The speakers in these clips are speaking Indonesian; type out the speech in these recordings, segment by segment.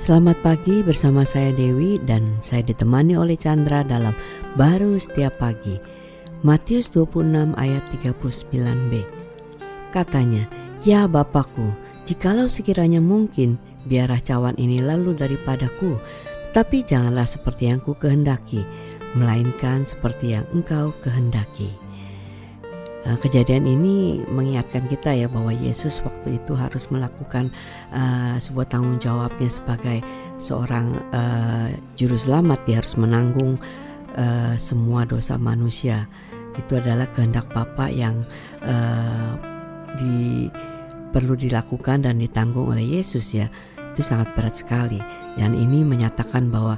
Selamat pagi bersama saya Dewi dan saya ditemani oleh Chandra dalam Baru Setiap Pagi. Matius 26 ayat 39b. Katanya, "Ya Bapakku, jikalau sekiranya mungkin, biarlah cawan ini lalu daripadaku, tapi janganlah seperti yang ku kehendaki, melainkan seperti yang engkau kehendaki." Eh, kejadian ini mengingatkan kita ya bahwa Yesus waktu itu harus melakukan uh, sebuah tanggung jawabnya sebagai seorang uh, juru selamat. Dia harus menanggung uh, semua dosa manusia. Itu adalah kehendak Bapa yang uh, di perlu dilakukan dan ditanggung oleh Yesus ya. Itu sangat berat sekali. Dan ini menyatakan bahwa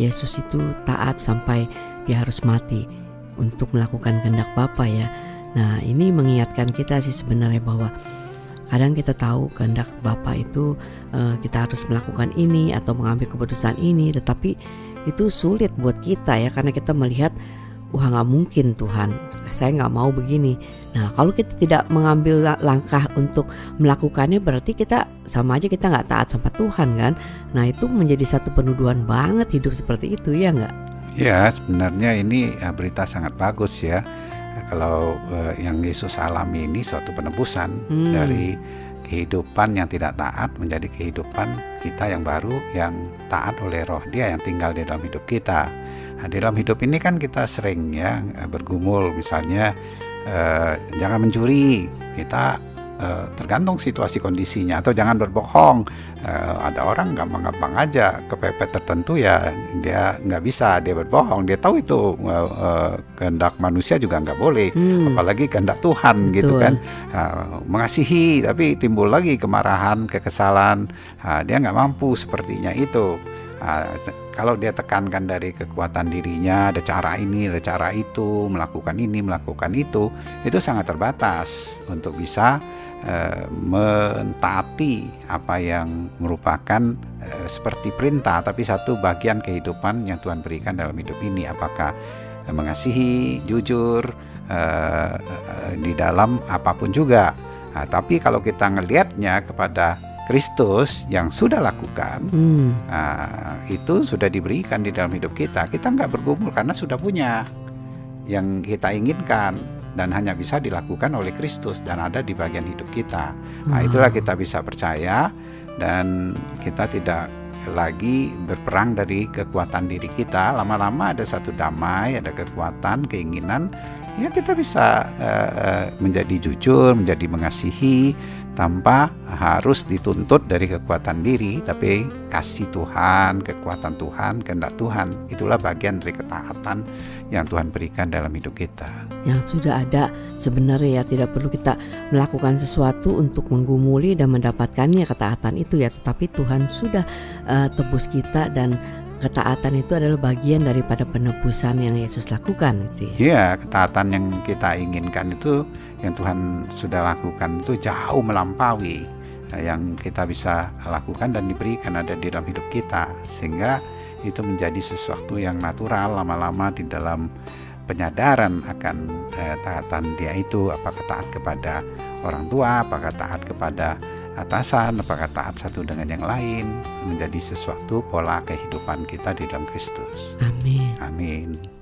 Yesus itu taat sampai dia harus mati untuk melakukan kehendak Bapa ya Nah ini mengingatkan kita sih sebenarnya bahwa kadang kita tahu kehendak Bapa itu uh, kita harus melakukan ini atau mengambil keputusan ini, tetapi itu sulit buat kita ya karena kita melihat wah nggak mungkin Tuhan. Saya nggak mau begini. Nah kalau kita tidak mengambil langkah untuk melakukannya berarti kita sama aja kita nggak taat sama Tuhan kan? Nah itu menjadi satu penuduhan banget hidup seperti itu ya nggak? Ya sebenarnya ini ya, berita sangat bagus ya kalau uh, yang Yesus alami ini suatu penebusan hmm. dari kehidupan yang tidak taat menjadi kehidupan kita yang baru yang taat oleh roh dia yang tinggal di dalam hidup kita. Nah, di dalam hidup ini kan kita sering ya bergumul misalnya uh, jangan mencuri. Kita Eh, tergantung situasi kondisinya. Atau jangan berbohong. Uh, ada orang gampang-gampang aja kepepet tertentu ya dia nggak bisa dia berbohong. Dia tahu itu uh, uh, kehendak manusia juga nggak boleh. Hmm. apalagi kehendak Tuhan gitu Betul. gitu kan. Uh, mengasihi tapi timbul lagi kemarahan kekesalan. Uh, dia nggak mampu sepertinya itu. Uh, kalau dia tekankan dari kekuatan dirinya ada cara ini ada cara itu melakukan ini melakukan itu itu sangat terbatas untuk bisa Eh, mentaati apa yang merupakan uh, seperti perintah tapi satu bagian kehidupan yang Tuhan berikan dalam hidup ini. Apakah mengasihi jujur uh, di dalam apa pun juga. Nah, tapi kalau kita ngelihatnya kepada Kristus yang sudah lakukan hmm. uh, itu sudah diberikan di dalam hidup kita. Kita nggak bergumul karena sudah punya yang kita inginkan dan hanya bisa dilakukan oleh Kristus dan ada di bagian hidup kita. Nah, hmm. itulah kita bisa percaya dan kita tidak lagi berperang dari kekuatan diri kita. Lama-lama ada satu damai, ada kekuatan, keinginan, ya kita bisa uh, menjadi jujur, menjadi mengasihi tanpa harus dituntut dari kekuatan diri, tapi kasih Tuhan, kekuatan Tuhan, kehendak Tuhan. Itulah bagian dari ketaatan yang Tuhan berikan dalam hidup kita. Yang sudah ada sebenarnya ya tidak perlu kita melakukan sesuatu untuk menggumuli dan mendapatkannya ketaatan itu ya, tetapi Tuhan sudah uh, tebus kita dan ketaatan itu adalah bagian daripada penebusan yang Yesus lakukan gitu ya. Iya, ketaatan yang kita inginkan itu yang Tuhan sudah lakukan itu jauh melampaui eh, yang kita bisa lakukan dan diberikan ada di dalam hidup kita sehingga itu menjadi sesuatu yang natural lama-lama di dalam penyadaran akan eh, taatan dia itu apakah taat kepada orang tua apakah taat kepada atasan, apakah taat satu dengan yang lain menjadi sesuatu pola kehidupan kita di dalam Kristus. Amin. Amin.